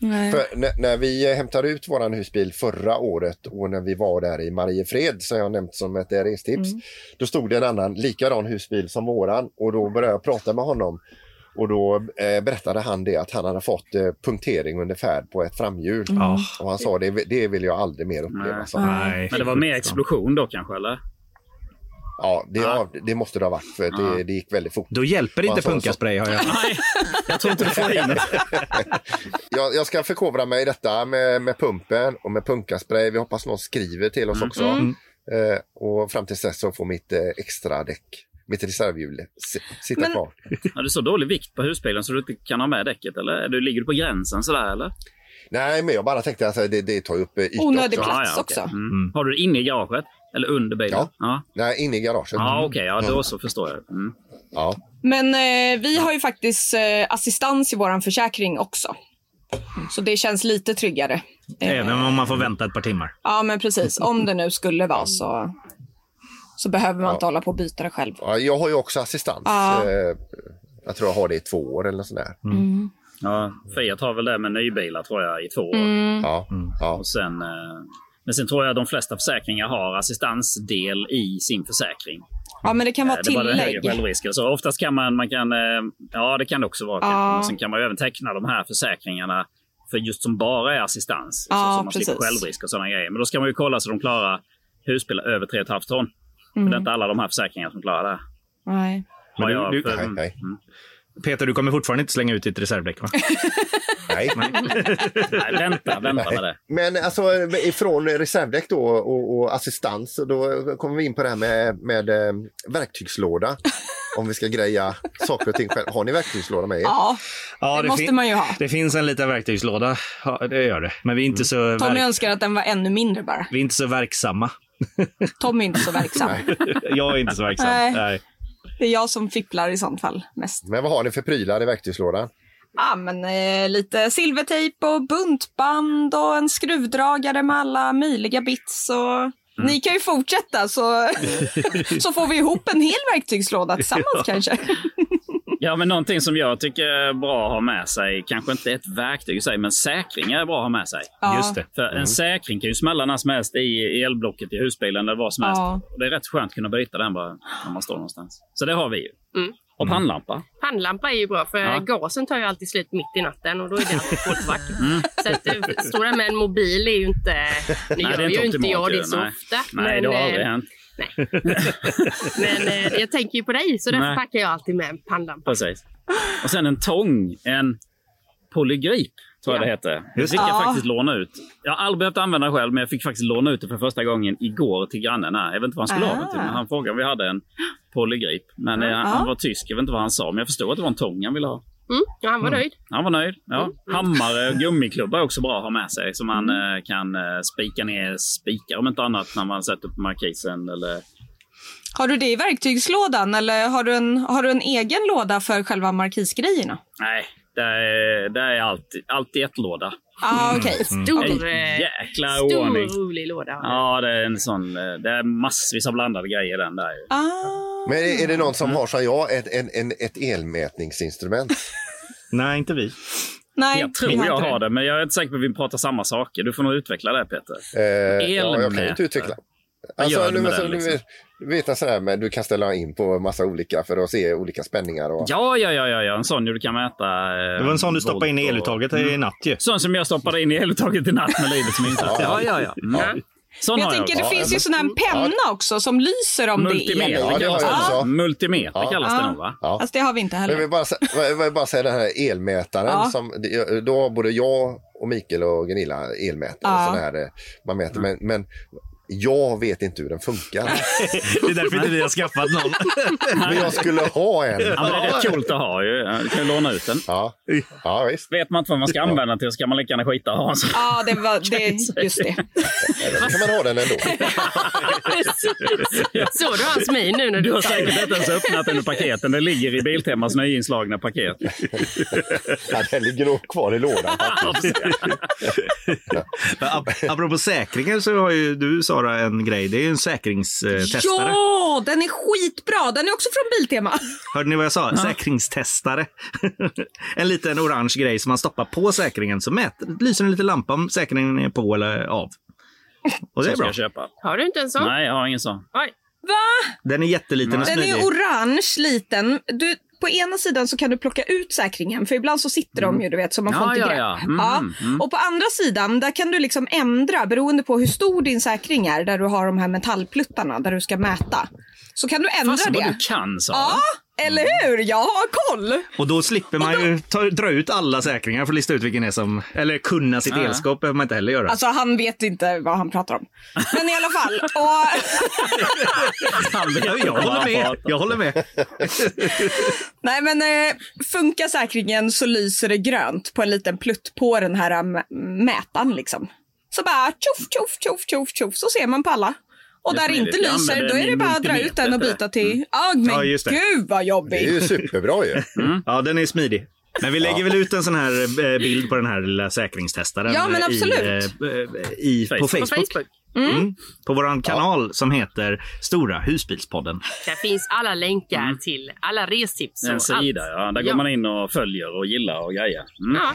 S1: Nej.
S2: För när, när vi eh, hämtade ut våran husbil förra året och när vi var där i Mariefred som jag nämnt som ett eh, restips.
S1: Mm.
S2: Då stod det en annan likadan husbil som våran och då började jag prata med honom. Och då eh, berättade han det att han hade fått eh, punktering under färd på ett framhjul.
S3: Ja.
S2: Och han sa det, det vill jag aldrig mer uppleva.
S6: Nej.
S3: Nej.
S6: Men det var mer explosion då kanske, eller?
S2: Ja, det, ja, det måste det ha varit för
S6: Ja.
S2: det, det gick väldigt fort.
S3: Då hjälper inte punkaspray har jag.
S6: Nej, jag tror inte du får in. (laughs)
S2: Jag, jag ska förkovra mig i detta med, med pumpen och med punkaspray. Vi hoppas någon skriver till oss också.
S3: Mm.
S2: Eh, och fram till dess så får mitt eh, extra däck, mitt reservhjul si- sitta
S1: Men-
S2: kvar.
S6: Har du så dålig vikt på husbilen så du inte kan ha med däcket? Eller du, ligger du på gränsen sådär eller?
S2: Nej, men jag bara tänkte att det, det tar upp eh, yta
S1: Onödig
S2: också.
S1: plats
S6: okej.
S1: också.
S6: Mm. Har du det inne i garaget? Eller under bilen?
S2: Ja.
S6: Ja,
S2: Nej, inne i garaget.
S6: ja okej. ja, då så förstår jag. Mm.
S2: Ja.
S1: Men eh, vi har ju faktiskt eh, assistans i vår försäkring också. Så det känns lite tryggare. Eh,
S3: Även om man får vänta ett par timmar.
S1: Ja, men precis. Om det nu skulle vara så, så behöver man inte hålla på och byta det själv.
S2: Ja, jag har ju också assistans.
S1: Ja.
S2: Eh, jag tror jag har det i två år eller sådär.
S6: Ja, Fiat har väl det med nybilar tror jag i två år.
S1: Mm.
S2: Ja. Ja.
S6: Och sen, eh, men sen tror jag de flesta försäkringar har assistansdel i sin försäkring.
S1: Ja, men det kan vara
S6: Eh, det är bara den högre
S1: tillägg.
S6: självrisken. Så oftast kan man, man kan, eh, ja det kan det också vara.
S1: Ja.
S6: sen kan man ju även teckna de här försäkringarna för just som bara är assistans.
S1: Ja,
S6: så, så man slipper
S1: precis.
S6: självrisk och sådana grejer. Men då ska man ju kolla så de klarar husbilar över 3,5 ton. För det är inte alla de här försäkringarna som klarar det.
S1: Nej.
S3: Men du- du-
S6: för-
S2: Nej, nej.
S3: Peter, du kommer fortfarande inte slänga ut ditt reservdäck va? (laughs)
S2: nej.
S6: Nej, vänta, vänta med det.
S2: Men alltså ifrån reservdäck då och, och assistans, och då kommer vi in på det här med, med eh, verktygslåda. Om vi ska greja saker och ting själv. Har ni verktygslåda med er?
S1: Ja,
S3: Ja,
S1: det, måste man ju ha.
S3: Det finns en liten verktygslåda. Ja, det gör det. Men vi är inte, så,
S1: Tommy
S3: verk-
S1: önskar att den var ännu mindre bara.
S3: vi är inte så verksamma.
S1: Tommy är inte så verksam. (laughs)
S3: Jag är inte så verksam.
S1: Nej.
S3: Nej.
S1: Det är jag som fipplar i sånt fall mest.
S2: Men vad har ni för prylar i verktygslådan?
S1: Ja, men eh, lite silvertejp och buntband och en skruvdragare med alla möjliga bits. Och... Ni kan ju fortsätta så, (laughs) (laughs) så får vi ihop en hel verktygslåda tillsammans kanske. (laughs)
S6: Ja, men någonting som jag tycker är bra att ha med sig, kanske inte ett verktyg i sig, men säkringar är bra att ha med sig.
S1: Ja.
S3: Just det.
S6: För en säkring kan ju smälla när som helst i elblocket i husbilen eller vad som helst.
S1: Ja.
S6: Och Det är rätt skönt att kunna byta den bara när man står någonstans. Så det har vi ju.
S5: Mm.
S6: Och pannlampa.
S5: Pannlampa är ju bra för
S6: Ja.
S5: gasen tar ju alltid slut mitt i natten och då är det alltid kolsvart. (laughs)
S6: Mm.
S5: Så att eh, stå där med en mobil är ju inte... (laughs) Nu gör
S6: det är inte
S5: ju inte jag det så
S6: nej.
S5: ofta.
S6: Nej, det har
S5: eh,
S6: aldrig hänt. (laughs)
S5: Men eh, jag tänker ju på dig så därför
S6: Nej.
S5: packar jag alltid med en pannlampa.
S6: Precis. Och sen en tång, en polygrip, tror jag
S5: Ja.
S6: det heter. Det fick jag
S1: Ja.
S6: faktiskt låna ut. Jag har aldrig behövt använda det själv, men jag fick faktiskt låna ut det för första gången igår till grannen. här. Jag vet inte vad han skulle ha den till, men
S1: Ah.
S6: han frågade om vi hade en polygrip. Men eh, han var tysk, jag vet inte vad han sa, men jag förstod att det var en tång han ville ha.
S5: Mm, ja, han var nöjd.
S6: Han var nöjd. Ja. Hammare och gummiklubba är också bra att ha med sig. Så man eh, kan eh, spika ner spikar om inte annat när man sätter upp markisen. Eller...
S1: Har du det i verktygslådan eller har du en, har du en egen låda för själva markisgrejerna?
S6: Nej, det är, det är alltid, alltid ett låda.
S1: Ah, okej.
S5: Stor,
S6: En
S5: eh,
S6: jäkla
S5: stor
S6: ordning.
S5: rolig låda.
S6: Ja, det är en sån. eh, Det är massvis av blandade grejer i den där.
S1: Ah.
S2: Men är, är det någon som har som jag ett, en, en, ett elmätningsinstrument? (laughs)
S3: Nej, inte vi.
S1: Nej,
S6: Jag tror
S1: vi har
S6: jag har det, men jag är inte säker på att vi pratar samma saker. Du får nog utveckla det, Peter.
S2: Eh, ja, jag kan
S6: Elmätare.
S2: inte utveckla.
S6: Vad
S2: Alltså,
S6: gör du
S2: du,
S6: med
S2: alltså,
S6: den, liksom?
S2: Vet- du vet en sån här med du kan ställa in på massa olika för att se olika spänningar. Och...
S6: Ja, ja, ja, ja, ja. en sån du kan mäta. Eh,
S3: Det var en sån du stoppade in i
S6: volt och-
S3: eluttaget i natt ju.
S6: Sån som jag stoppade in i eluttaget i natt med livet som insats. Ja, ja, ja. Mm. Sån
S1: Men jag
S6: jag
S1: tänker,
S6: också.
S1: det finns ju sån här penna också som lyser om det är
S6: Multimeter
S1: el.
S2: Ja, det
S6: kallas
S2: jag
S6: det.
S2: också.
S6: Multimeter
S2: Ja.
S6: kallas det
S1: Ja.
S6: nog, va?
S2: Ja.
S1: Fast det har vi inte
S2: Men jag
S1: heller.
S2: vill bara, jag vill bara säga den här elmätaren.
S1: Ja.
S2: Som, då har både jag och Mikael och Gunilla elmätare.
S1: Ja.
S2: Sån här, eh, man mäter, men, men jag vet inte hur den funkar. (laughs)
S3: Det är därför inte vi har skaffat någon. (laughs)
S2: men jag skulle ha en.
S6: Ja, men det är rätt coolt att ha ju. Du kan ju låna ut den.
S2: Ja, ja visst.
S6: Vet man inte vad man ska använda till så kan man lika gärna skita och ha sån.
S1: Ja, det var det, just det.
S2: Eller så kan man ha den ändå. (laughs)
S5: Såg du hans min nu när
S6: Du
S5: du
S6: har säkert inte ens öppnat den ur paketen. Den ligger i Biltemas nyinslagna paket.
S2: Ja, den ligger nog kvar i lådan.
S3: Apropå säkringar så har ju du Sara en grej. Det är en säkringstestare.
S1: Ja, den är skitbra. Den är också från Biltema. (laughs)
S3: Hörde ni vad jag sa? Säkringstestare. (laughs) en liten orange grej som man stoppar på säkringen så mäter, lyser en liten lampa om säkringen är på eller av. Och det
S6: Så
S3: är
S6: ska
S3: bra.
S6: jag köpa.
S5: Har du inte en sån?
S6: Nej, jag har ingen sån.
S5: Oj.
S1: Va?
S3: Den är jätteliten och
S1: Den
S3: smidig.
S1: är orange, liten. Du, på ena sidan så kan du plocka ut säkringen, för ibland så sitter de ju, du vet, så man får
S6: Ja,
S1: inte
S6: ja,
S1: grepp.
S6: ja. Mm,
S1: Ja.
S6: mm.
S1: Och på andra sidan, där kan du liksom ändra beroende på hur stor din säkring är, där du har de här metallpluttarna där du ska mäta. Så kan du ändra
S6: vad
S1: det.
S6: du kan, Sara.
S1: Ja, eller hur? Jag har koll.
S3: Och då slipper man ju ta, dra ut alla säkringar för att lista ut vilken är som... Eller kunna sitt elskåp behöver man inte heller göra.
S1: Alltså han vet inte vad han pratar om. Men i alla fall. Och, (laughs)
S6: Han vet
S3: jag, jag håller med. Jag håller med.
S1: nej men eh, funkar säkringen så lyser det grönt på en liten plutt på den här mätaren liksom. Så bara tjoff, tjoff, tjoff, tjoff, tjoff så ser man på alla. Och
S6: Det
S1: där
S6: är
S1: inte lyser, då är det bara att dra ut den och byta till... Ja, men
S3: Ja, det.
S1: gud vad
S2: Det är
S1: jobbigt.
S2: ju superbra ju.
S3: Ja, den är smidig. Men vi lägger väl ut en sån här eh, bild på den här lilla säkringstestaren.
S1: Ja, men
S3: eh,
S1: absolut.
S3: I, eh, i, på
S6: Facebook.
S5: På
S3: Facebook.
S5: Facebook.
S3: Mm. På vår kanal som heter Stora husbilspodden.
S5: Där finns alla länkar till alla restips och
S6: En sida,
S5: allt.
S6: ja. Där går
S5: Ja.
S6: man in och följer och gillar och grejer. Mm.
S5: Ja.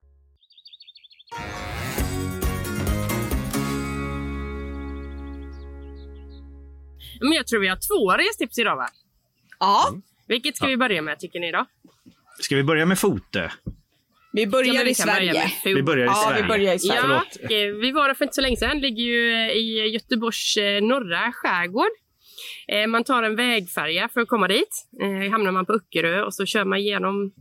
S5: Men jag tror vi har två restips idag va?
S1: Ja,
S5: Vilket ska vi börja med tycker ni då?
S3: Ska vi börja med Fotö?
S1: vi börjar
S5: men vi
S1: i
S5: börja
S1: Sverige.
S5: fot.
S3: Vi börjar i
S1: Ja,
S3: Sverige.
S1: vi börjar i Sverige.
S5: Ja, eh, vi var där för inte så länge sedan. Ligger ju eh, i Göteborgs eh, norra skärgård. Eh, Man tar en vägfärja för att komma dit. Hamnar man på Öckerö och så kör man igenom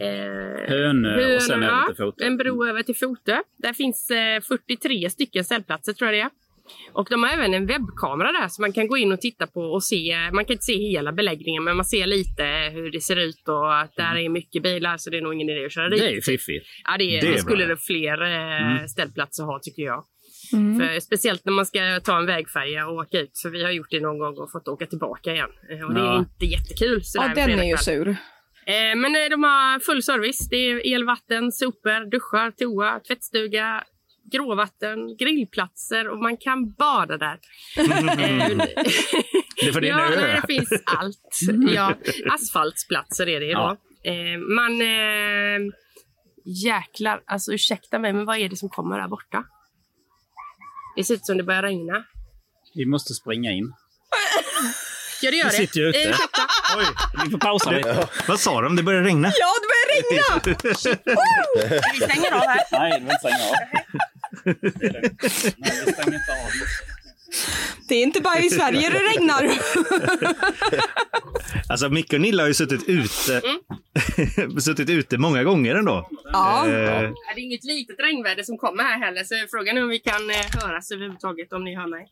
S5: eh,
S6: Hönö och sen över till Fotö.
S5: En bro över till Fotö. Där finns eh, 43 stycken ställplatser tror jag det är. Och de har även en webbkamera där så man kan gå in och titta på och se. Man kan inte se hela beläggningen men man ser lite hur det ser ut och att där är mycket bilar så det är nog ingen idé att köra dit.
S6: Det är fiffigt.
S5: Ja, det,
S3: Det är
S5: det skulle
S3: bra.
S5: det fler eh,
S6: Mm.
S5: ställplatser ha tycker jag. För, speciellt när man ska ta en vägfärja och åka ut. För vi har gjort det någon gång och fått åka tillbaka igen. Eh, Och det är
S6: Ja.
S5: inte jättekul. sådär
S1: Ja,
S5: en
S1: den är ju sur.
S5: Eh, men de har full service. Det är el, vatten, sopor, duschar, toa, tvättstuga, gråvatten, grillplatser och man kan bada där. (laughs)
S3: Det är för det är
S5: ja, nej, det finns allt. Ja, asfaltsplatser är det
S6: Ja.
S5: då. Eh, man... Eh, jäklar, alltså ursäkta mig, men vad är det som kommer där borta? Det ser ut som det börjar regna.
S6: Vi måste springa in.
S5: Ja, det gör
S6: Vi
S5: det.
S6: sitter ju ute.
S5: Eh, ursäkta.
S6: Oj, vi får pausa lite.
S3: Vad sa de? Det börjar regna.
S1: Ja, det börjar regna! (laughs)
S5: Vi stänger av här.
S6: Nej, det inte stänga av. Det. Nej, vi stänger inte av.
S1: Det är inte bara i Sverige det regnar. (laughs)
S3: Alltså Micke och Nilla har ju suttit ute, (laughs) suttit ute många gånger ändå.
S1: Ja.
S3: Eh,
S5: Ja, Det är inget litet regnväder som kommer här heller, så frågan är om vi kan eh, höras överhuvudtaget om ni hör mig.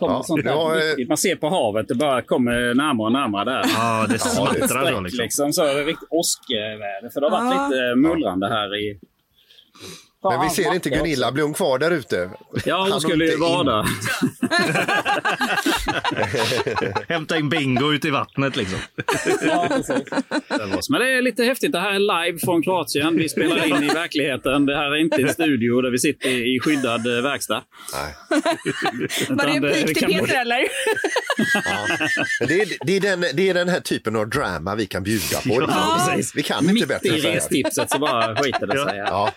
S2: Ja, ja, eh,
S6: Man ser på havet, det bara kommer närmare och närmare där.
S3: ja, det smattrar
S6: Streck,
S3: liksom.
S6: liksom. Så är det riktigt åskväder. För det har varit
S1: Ja.
S6: lite mullrande här i...
S2: Men vi ser inte Gunilla. Blir hon kvar där ute?
S6: Ja,
S2: Han
S6: hon skulle ju
S2: inte
S6: vara där. (laughs)
S3: Hämta in bingo ute i vattnet liksom.
S6: Ja. Men det är lite häftigt. Det här är live från Kroatien. Vi spelar in i verkligheten. Det här är inte en studio där vi sitter i skyddad eh, verkstad.
S2: Nej. (laughs)
S1: Var det en pik till Peter eller?
S2: Men det, är, det, är den, det är den här typen av drama vi kan bjuda på.
S6: Ja, precis.
S2: Vi kan inte
S6: Mitt
S2: bättre
S6: i
S2: så här.
S6: restipset så bara skiter det sig. Ja.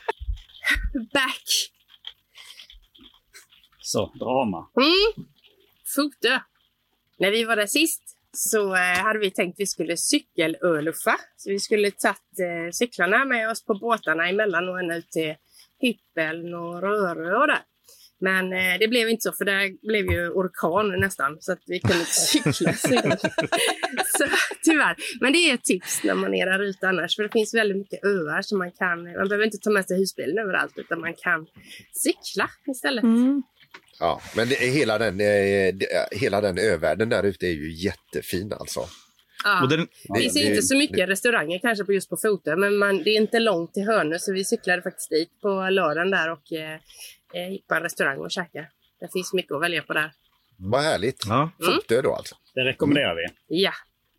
S5: Back!
S6: Så, drama.
S5: Mm. Foto. När vi var där sist så eh, hade vi tänkt att vi skulle cykelöluffa. Så vi skulle tagit eh, cyklarna med oss på båtarna emellan och ända ut till Hyppeln och Rörö och där. Men eh, det blev inte så för där blev ju orkan nästan så att vi kunde inte cykla. (laughs) så, tyvärr. Men det är ett tips när man är där ute annars för det finns väldigt mycket öar som man kan. Man behöver inte ta med sig husbilen överallt utan man kan cykla istället.
S2: ja. men det är hela, den, eh, det- hela den övärlden där ute är ju jättefin alltså.
S5: Ja.
S3: Och den,
S5: Det finns
S2: det-
S5: inte så mycket restauranger kanske på just på Fotö, men man, det är inte långt till Hönö så vi cyklade faktiskt dit på lördagen där och eh, eh, gick på en restaurang och käkade. Det finns mycket att välja på där.
S2: Vad härligt.
S3: ja.
S2: Fotö då alltså.
S6: Det rekommenderar vi.
S5: Ja,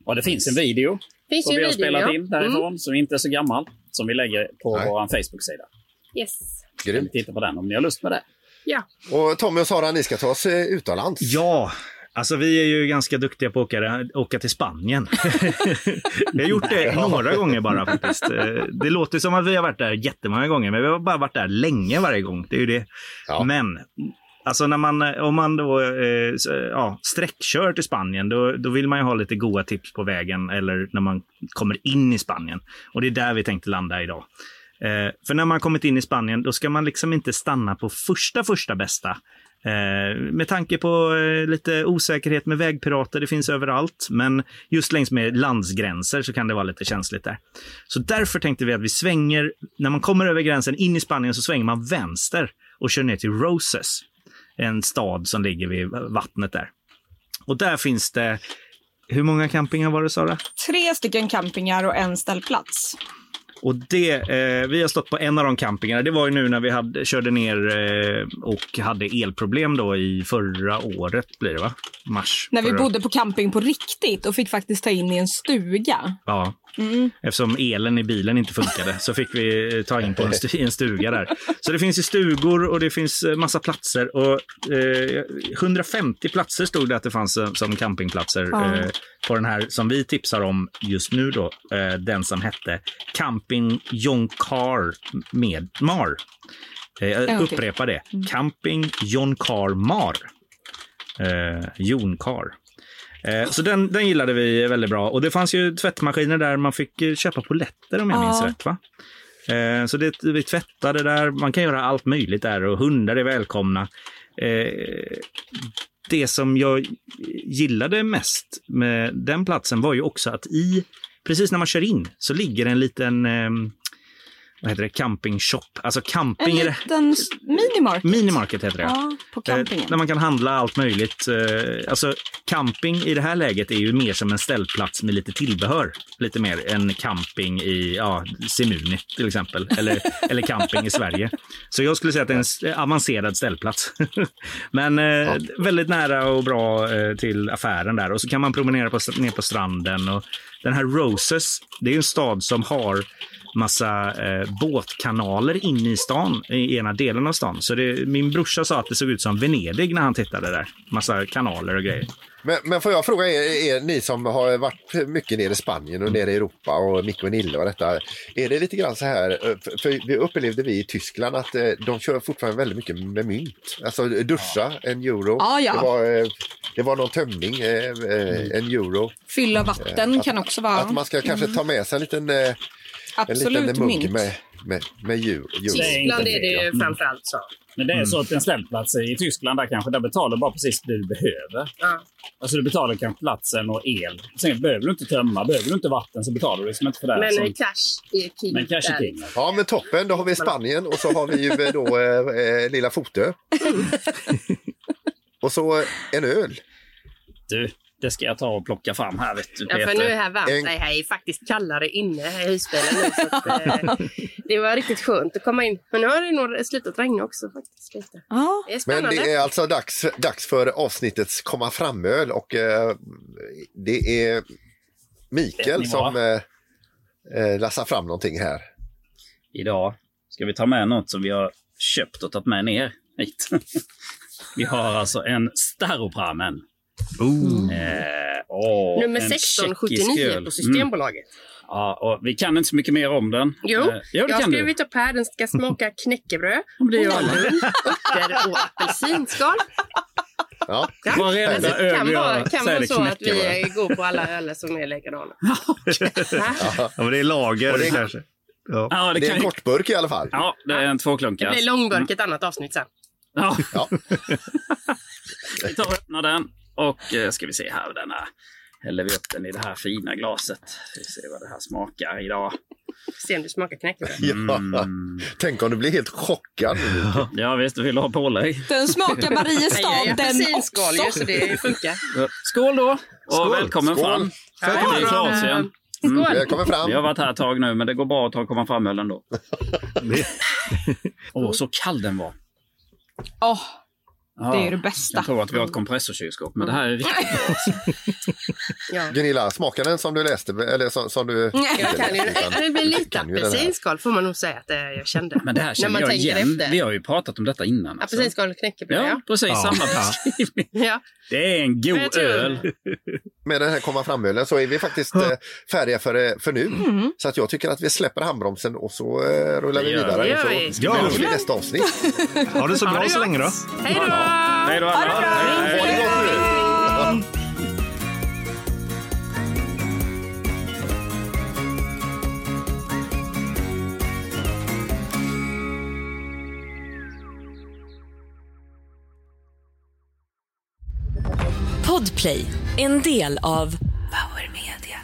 S6: Och det finns en video
S5: finns
S6: som vi har
S5: video.
S6: spelat
S5: ja.
S6: in därifrån, som inte är så gammal. Som vi lägger på
S2: Nej.
S6: vår Facebook-sida.
S5: Mm. Yes.
S2: Grymt.
S6: titta på den om ni har lust med det.
S5: Ja.
S2: Och Tommy och Sara, ni ska ta oss eh, utomlands.
S3: ja, alltså vi är ju ganska duktiga på att åka, åka till Spanien. (laughs) vi har gjort det några gånger bara faktiskt. Det låter som att vi har varit där jättemånga gånger, men vi har bara varit där länge varje gång. Det är ju det.
S2: Ja.
S3: Men Alltså när man, om man då eh, ja, sträckkör till Spanien, då, då vill man ju ha lite goda tips på vägen eller när man kommer in i Spanien. Och det är där vi tänkte landa idag. Eh, för när man kommit in i Spanien, då ska man liksom inte stanna på första, första bästa. Eh, med tanke på eh, lite osäkerhet med vägpirater, det finns överallt. Men just längs med landsgränser så kan det vara lite känsligt där. Så därför tänkte vi att vi svänger, när man kommer över gränsen in i Spanien så svänger man vänster och kör ner till Roses. En stad som ligger vid vattnet där. Och där finns det, hur många campingar var det Sara?
S1: Tre stycken campingar och en ställplats.
S3: Och det, eh, vi har stått på en av de campingarna. Det var ju nu när vi hade, körde ner eh, och hade elproblem då i förra året blir det va? Mars.
S1: När vi bodde på camping på riktigt och fick faktiskt ta in i en stuga.
S3: Ja. Eftersom elen i bilen inte funkade så fick vi ta in på en, stu- en stuga där. Så det finns ju stugor och det finns eh, massa platser. Och, eh, 150 platser stod det att det fanns eh, som campingplatser
S1: Ja.
S3: eh, på den här som vi tipsar om just nu då. Eh, den som hette Camping Jonkar med Mar. Eh, jag upprepar det. Camping Jonkar Mar. Eh, Jonkar. Eh, Så den, den gillade vi väldigt bra. Och det fanns ju tvättmaskiner där man fick eh, köpa poletter om jag minns
S1: Ja.
S3: rätt. Va? Eh, Så det, vi tvättade där. Man kan göra allt möjligt där och hundar är välkomna. Eh, Det som jag gillade mest med den platsen var ju också att i, precis när man kör in, så ligger en liten, eh, vad heter det, camping shop. Alltså
S1: En
S3: camping det.
S1: liten minimarket.
S3: Minimarket heter det.
S1: Ja, på campingen.
S3: Eh, där man kan handla allt möjligt. Eh, alltså camping i det här läget är ju mer som en ställplats med lite tillbehör. Lite mer än camping i ja, Simuni till exempel. Eller, (laughs) eller camping i Sverige. Så jag skulle säga att det är en avancerad ställplats. (laughs) Men eh, väldigt nära och bra till affären där. Och så kan man promenera på, ner på stranden. Och den här Roses, det är en stad som har massa eh, båtkanaler inne i stan, i ena delen av stan. Så det, min brorsa sa att det såg ut som Venedig när han tittade där. Massa kanaler och grejer.
S2: Men, men får jag fråga er, er, ni som har varit mycket nere i Spanien och nere i Europa och Micke och Nille och detta. Är det lite grann så här, eh, för, vi upplevde vi i Tyskland att eh, de kör fortfarande väldigt mycket med mynt. Alltså duscha, en euro.
S1: Ja, ja.
S2: Det, var, eh, det var någon tömning, en euro.
S1: Fylla vatten kan också vara.
S2: Att man ska kanske ta med sig en liten, en
S1: Absolut
S2: mugg
S1: mynt.
S2: med, med, med euro. euro.
S5: Tyskland är det ju framförallt så.
S6: Men det är så att en ställplats i Tyskland där kanske, där betalar bara precis det du behöver.
S5: Ja.
S6: Alltså du betalar kanske platsen och el. Sen behöver du inte tömma, behöver du inte vatten så betalar du liksom inte för det.
S5: Men
S6: som,
S5: cash är king.
S6: men cash är king.
S2: Ja men toppen, då har vi Spanien och så har vi ju eh, då eh, eh, lilla Fotö. (laughs) och så en öl.
S6: Du, det ska jag ta och plocka fram här vet du
S5: Ja,
S6: Peter.
S5: för nu är här varmt.
S2: En-
S5: Det är faktiskt kallare inne här i husbilen nu. Så att, eh, (laughs) det var riktigt skönt att komma in. Men nu har det nog slutat regna också faktiskt. Lite.
S1: Ja.
S5: Det är
S2: Men
S5: spännande.
S2: det är alltså dags, dags för avsnittets komma fram-öl och eh, det är Mikael som eh, eh, lassar fram någonting här.
S6: Idag ska vi ta med något som vi har köpt och tagit med ner hit. (laughs) vi har alltså en Staropramen. Eh, åh,
S5: Nummer
S6: en tjeckisk
S5: 1679
S6: öl.
S5: på
S6: Mm.
S5: Systembolaget.
S6: Ja, och vi kan inte så mycket mer om den.
S5: Jo,
S6: Eh, ja, det
S5: jag har skrivit upp här. Den ska smaka (laughs) knäckebröd,
S6: det gör
S5: honung, örter och (laughs) apelsinskal.
S2: Ja.
S5: Ja.
S6: Varenda
S5: det
S6: öl
S5: kan
S6: vi
S5: vara,
S6: har
S5: kan vara
S6: det
S5: så att vi går på alla öler som är likadana. (laughs)
S3: Ja, men det är lager
S2: Och det är-
S3: kanske. Ja.
S6: Ja, det,
S2: Det är
S6: kan
S2: en
S6: ju...
S2: kortburk i alla fall.
S6: Ja, det är en
S5: Det
S6: tvåklunkare.
S5: blir långburk ett annat avsnitt sen.
S6: Ja.
S2: Ja.
S6: vi tar och öppnar den och eh, ska vi se här. Den här. Häller vi upp den i det här fina glaset. Vi ser vad det här smakar idag.
S5: Se om det smakar knäckebröd.
S2: Ja. Tänk om du blir helt chockad. (laughs)
S6: Ja visst, vill du ha pålägg?
S1: Den smakar
S5: Nej, jag
S1: Mariestad
S5: är
S1: den
S5: apelsinskal ju,
S1: också.
S5: så det funkar.
S6: Skål då! Och
S2: Skål.
S6: välkommen
S2: Skål.
S6: fram.
S2: Välkommen
S6: till. Kroatien.
S5: Skål!
S2: Välkommen fram.
S6: Vi har varit här ett tag nu, men det går bra att ta komma fram öl ändå. (laughs) Åh, så kall den var.
S1: Åh,
S6: Ja,
S1: Det är det bästa.
S6: Jag tror att vi har ett kompressorkylskåp, men det här är riktigt bra. (laughs)
S5: Ja.
S2: Gunilla, smakar den som du läste? Eller som, som du... (laughs)
S5: Jag kan ju, det blir lite
S2: ju
S5: apelsinskal får man nog säga att jag kände.
S6: Men det här
S5: När
S6: känner
S5: man
S6: jag
S5: tänker
S6: igen.
S5: efter.
S6: Vi har ju pratat om detta innan. Alltså.
S5: Apelsinskal och knäckebröd,
S6: Ja, precis.
S3: Ja.
S6: Samma beskrivning.
S5: ja.
S6: Det är en god
S5: tror-
S6: öl.
S2: Med den här komma fram-ölen så är vi faktiskt eh, färdiga för, eh, för nu.
S5: Mm.
S2: Så att jag tycker att vi släpper handbromsen och så eh, rullar vi
S6: Det gör
S2: vidare. så
S5: Det gör vi.
S3: Ja.
S2: hörs vi nästa avsnitt.
S3: Ha det så bra så länge då.
S5: Hej då!
S6: Hej då alla. Hej,
S2: Ha det gott nu!
S4: Podplay, en del av Power Media.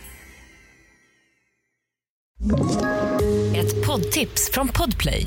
S4: Ett poddtips från Podplay.